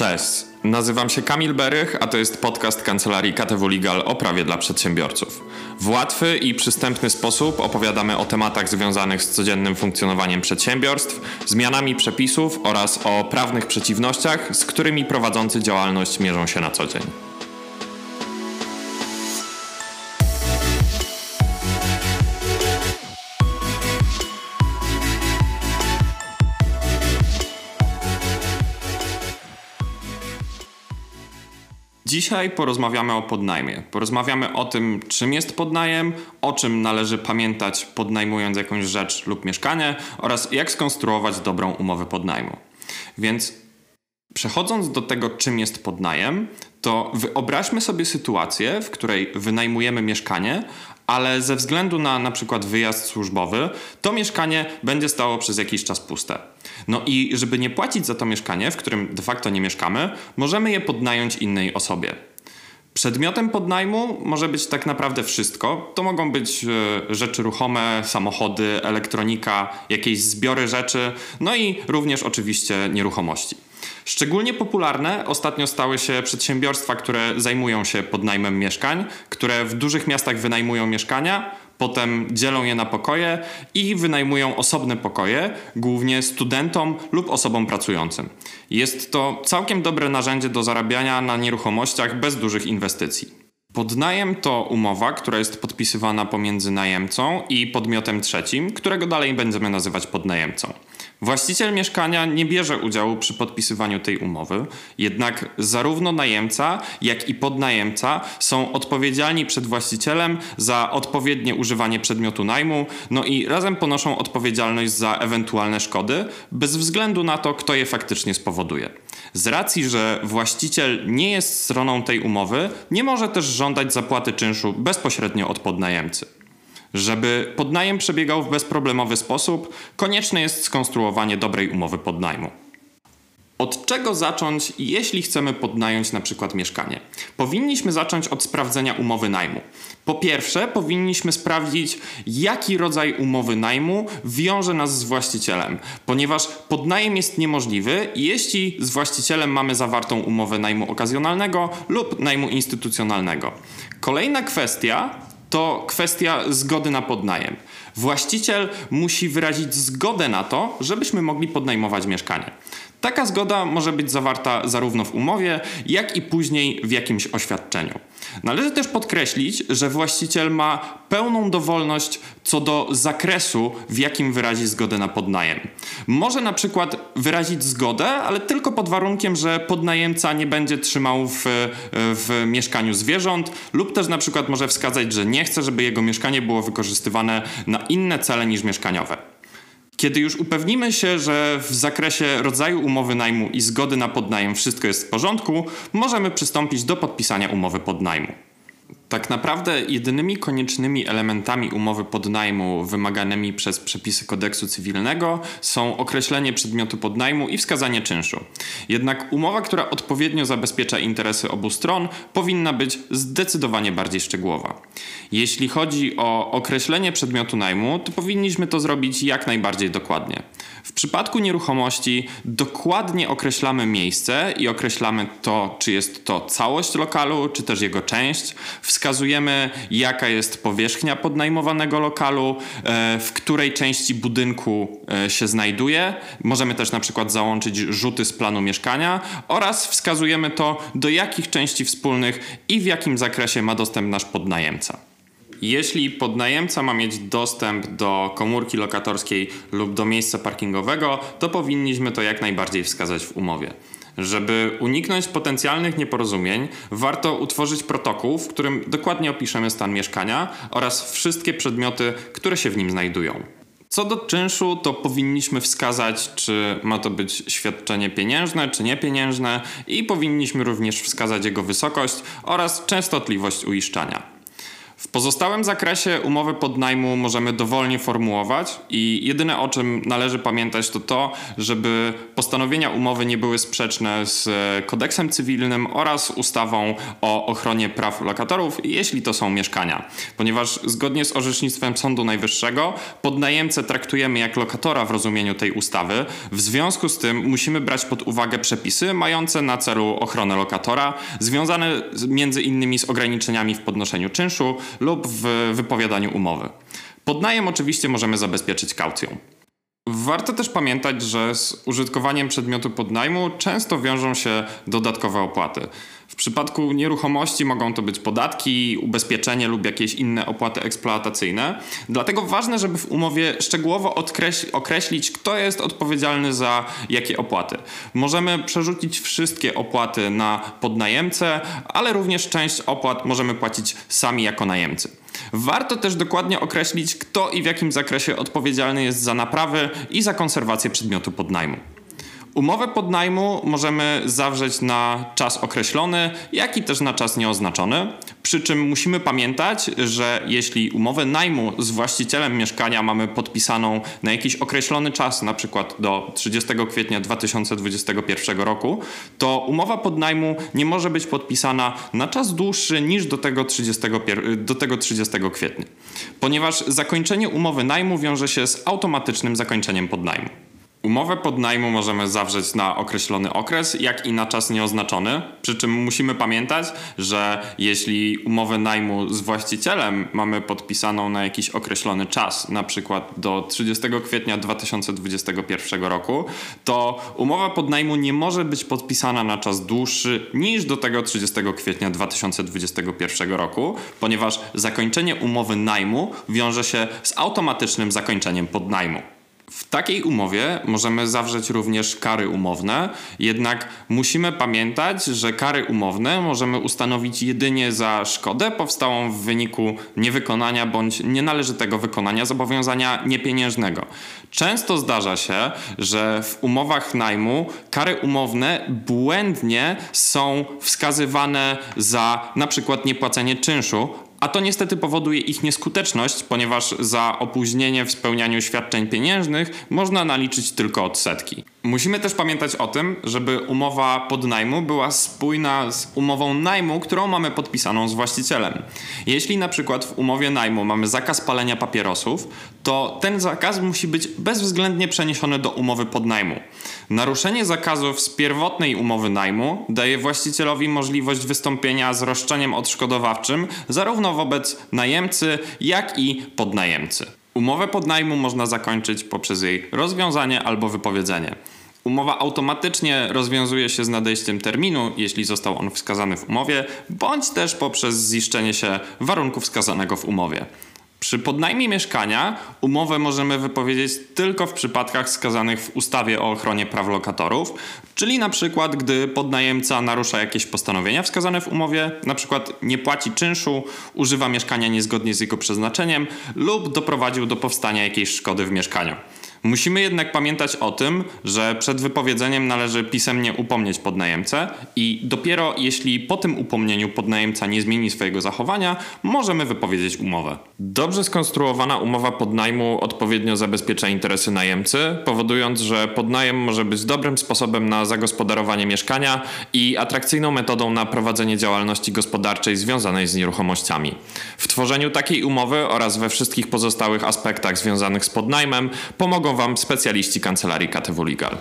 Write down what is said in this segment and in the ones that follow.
Cześć, nazywam się Kamil Berych, a to jest podcast kancelarii KTW Legal o prawie dla przedsiębiorców. W łatwy i przystępny sposób opowiadamy o tematach związanych z codziennym funkcjonowaniem przedsiębiorstw, zmianami przepisów oraz o prawnych przeciwnościach, z którymi prowadzący działalność mierzą się na co dzień. Dzisiaj porozmawiamy o podnajmie. Porozmawiamy o tym, czym jest podnajem, o czym należy pamiętać podnajmując jakąś rzecz lub mieszkanie oraz jak skonstruować dobrą umowę podnajmu. Więc przechodząc do tego, czym jest podnajem, to wyobraźmy sobie sytuację, w której wynajmujemy mieszkanie, ale ze względu na na przykład wyjazd służbowy, to mieszkanie będzie stało przez jakiś czas puste. No i żeby nie płacić za to mieszkanie, w którym de facto nie mieszkamy, możemy je podnająć innej osobie. Przedmiotem podnajmu może być tak naprawdę wszystko. To mogą być e, rzeczy ruchome, samochody, elektronika, jakieś zbiory rzeczy, no i również oczywiście nieruchomości. Szczególnie popularne ostatnio stały się przedsiębiorstwa, które zajmują się podnajmem mieszkań, które w dużych miastach wynajmują mieszkania, potem dzielą je na pokoje i wynajmują osobne pokoje, głównie studentom lub osobom pracującym. Jest to całkiem dobre narzędzie do zarabiania na nieruchomościach bez dużych inwestycji. Podnajem to umowa, która jest podpisywana pomiędzy najemcą i podmiotem trzecim, którego dalej będziemy nazywać podnajemcą. Właściciel mieszkania nie bierze udziału przy podpisywaniu tej umowy, jednak zarówno najemca, jak i podnajemca są odpowiedzialni przed właścicielem za odpowiednie używanie przedmiotu najmu, no i razem ponoszą odpowiedzialność za ewentualne szkody, bez względu na to, kto je faktycznie spowoduje. Z racji, że właściciel nie jest stroną tej umowy, nie może też żądać zapłaty czynszu bezpośrednio od podnajemcy. Żeby podnajem przebiegał w bezproblemowy sposób, konieczne jest skonstruowanie dobrej umowy podnajmu. Od czego zacząć, jeśli chcemy podnająć na przykład mieszkanie? Powinniśmy zacząć od sprawdzenia umowy najmu. Po pierwsze, powinniśmy sprawdzić, jaki rodzaj umowy najmu wiąże nas z właścicielem, ponieważ podnajem jest niemożliwy, jeśli z właścicielem mamy zawartą umowę najmu okazjonalnego lub najmu instytucjonalnego. Kolejna kwestia to kwestia zgody na podnajem. Właściciel musi wyrazić zgodę na to, żebyśmy mogli podnajmować mieszkanie. Taka zgoda może być zawarta zarówno w umowie, jak i później w jakimś oświadczeniu. Należy też podkreślić, że właściciel ma pełną dowolność co do zakresu, w jakim wyrazi zgodę na podnajem. Może na przykład wyrazić zgodę, ale tylko pod warunkiem, że podnajemca nie będzie trzymał w, w mieszkaniu zwierząt, lub też na przykład może wskazać, że nie chce, żeby jego mieszkanie było wykorzystywane na inne cele niż mieszkaniowe. Kiedy już upewnimy się, że w zakresie rodzaju umowy najmu i zgody na podnajem wszystko jest w porządku, możemy przystąpić do podpisania umowy podnajmu. Tak naprawdę jedynymi koniecznymi elementami umowy podnajmu wymaganymi przez przepisy kodeksu cywilnego są określenie przedmiotu podnajmu i wskazanie czynszu. Jednak umowa, która odpowiednio zabezpiecza interesy obu stron, powinna być zdecydowanie bardziej szczegółowa. Jeśli chodzi o określenie przedmiotu najmu, to powinniśmy to zrobić jak najbardziej dokładnie. W przypadku nieruchomości dokładnie określamy miejsce i określamy to, czy jest to całość lokalu, czy też jego część. Wskazujemy, jaka jest powierzchnia podnajmowanego lokalu, e, w której części budynku e, się znajduje. Możemy też na przykład załączyć rzuty z planu mieszkania oraz wskazujemy to, do jakich części wspólnych i w jakim zakresie ma dostęp nasz podnajemca. Jeśli podnajemca ma mieć dostęp do komórki lokatorskiej lub do miejsca parkingowego, to powinniśmy to jak najbardziej wskazać w umowie. Żeby uniknąć potencjalnych nieporozumień, warto utworzyć protokół, w którym dokładnie opiszemy stan mieszkania oraz wszystkie przedmioty, które się w nim znajdują. Co do czynszu, to powinniśmy wskazać, czy ma to być świadczenie pieniężne, czy niepieniężne, i powinniśmy również wskazać jego wysokość oraz częstotliwość uiszczania. W pozostałym zakresie umowy podnajmu możemy dowolnie formułować i jedyne o czym należy pamiętać to to, żeby postanowienia umowy nie były sprzeczne z kodeksem cywilnym oraz ustawą o ochronie praw lokatorów, jeśli to są mieszkania. Ponieważ zgodnie z orzecznictwem Sądu Najwyższego podnajemcę traktujemy jak lokatora w rozumieniu tej ustawy. W związku z tym musimy brać pod uwagę przepisy mające na celu ochronę lokatora, związane między innymi z ograniczeniami w podnoszeniu czynszu, lub w wypowiadaniu umowy. Podnajem oczywiście możemy zabezpieczyć kaucją. Warto też pamiętać, że z użytkowaniem przedmiotu podnajmu często wiążą się dodatkowe opłaty. W przypadku nieruchomości mogą to być podatki, ubezpieczenie lub jakieś inne opłaty eksploatacyjne. Dlatego ważne, żeby w umowie szczegółowo określić, kto jest odpowiedzialny za jakie opłaty. Możemy przerzucić wszystkie opłaty na podnajemcę, ale również część opłat możemy płacić sami jako najemcy. Warto też dokładnie określić, kto i w jakim zakresie odpowiedzialny jest za naprawy i za konserwację przedmiotu podnajmu. Umowę podnajmu możemy zawrzeć na czas określony, jak i też na czas nieoznaczony. Przy czym musimy pamiętać, że jeśli umowę najmu z właścicielem mieszkania mamy podpisaną na jakiś określony czas, na przykład do 30 kwietnia 2021 roku, to umowa podnajmu nie może być podpisana na czas dłuższy niż do tego 30, do tego 30 kwietnia, ponieważ zakończenie umowy najmu wiąże się z automatycznym zakończeniem podnajmu. Umowę podnajmu możemy zawrzeć na określony okres, jak i na czas nieoznaczony. Przy czym musimy pamiętać, że jeśli umowę najmu z właścicielem mamy podpisaną na jakiś określony czas, na przykład do 30 kwietnia 2021 roku, to umowa podnajmu nie może być podpisana na czas dłuższy niż do tego 30 kwietnia 2021 roku, ponieważ zakończenie umowy najmu wiąże się z automatycznym zakończeniem podnajmu. W takiej umowie możemy zawrzeć również kary umowne, jednak musimy pamiętać, że kary umowne możemy ustanowić jedynie za szkodę powstałą w wyniku niewykonania bądź nienależytego wykonania zobowiązania niepieniężnego. Często zdarza się, że w umowach najmu kary umowne błędnie są wskazywane za na przykład niepłacenie czynszu, a to niestety powoduje ich nieskuteczność, ponieważ za opóźnienie w spełnianiu świadczeń pieniężnych można naliczyć tylko odsetki. Musimy też pamiętać o tym, żeby umowa podnajmu była spójna z umową najmu, którą mamy podpisaną z właścicielem. Jeśli na przykład w umowie najmu mamy zakaz palenia papierosów, to ten zakaz musi być bezwzględnie przeniesiony do umowy podnajmu. Naruszenie zakazów z pierwotnej umowy najmu daje właścicielowi możliwość wystąpienia z roszczeniem odszkodowawczym zarówno wobec najemcy, jak i podnajemcy. Umowę podnajmu można zakończyć poprzez jej rozwiązanie albo wypowiedzenie. Umowa automatycznie rozwiązuje się z nadejściem terminu, jeśli został on wskazany w umowie, bądź też poprzez ziszczenie się warunku wskazanego w umowie. Przy podnajmie mieszkania umowę możemy wypowiedzieć tylko w przypadkach wskazanych w ustawie o ochronie praw lokatorów, czyli na przykład gdy podnajemca narusza jakieś postanowienia wskazane w umowie, na przykład nie płaci czynszu, używa mieszkania niezgodnie z jego przeznaczeniem lub doprowadził do powstania jakiejś szkody w mieszkaniu. Musimy jednak pamiętać o tym, że przed wypowiedzeniem należy pisemnie upomnieć podnajemcę i dopiero jeśli po tym upomnieniu podnajemca nie zmieni swojego zachowania, możemy wypowiedzieć umowę. Dobrze skonstruowana umowa podnajmu odpowiednio zabezpiecza interesy najemcy, powodując, że podnajem może być dobrym sposobem na zagospodarowanie mieszkania i atrakcyjną metodą na prowadzenie działalności gospodarczej związanej z nieruchomościami. W tworzeniu takiej umowy oraz we wszystkich pozostałych aspektach związanych z podnajmem pomogą pomogą Wam specjaliści kancelarii KTW Legal.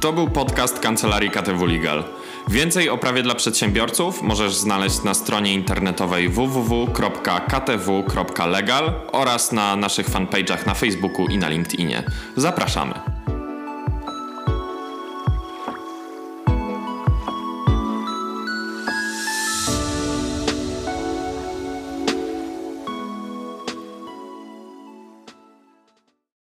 To był podcast kancelarii KTW Legal. Więcej o prawie dla przedsiębiorców możesz znaleźć na stronie internetowej www.ktw.legal oraz na naszych fanpage'ach na Facebooku i na LinkedInie. Zapraszamy.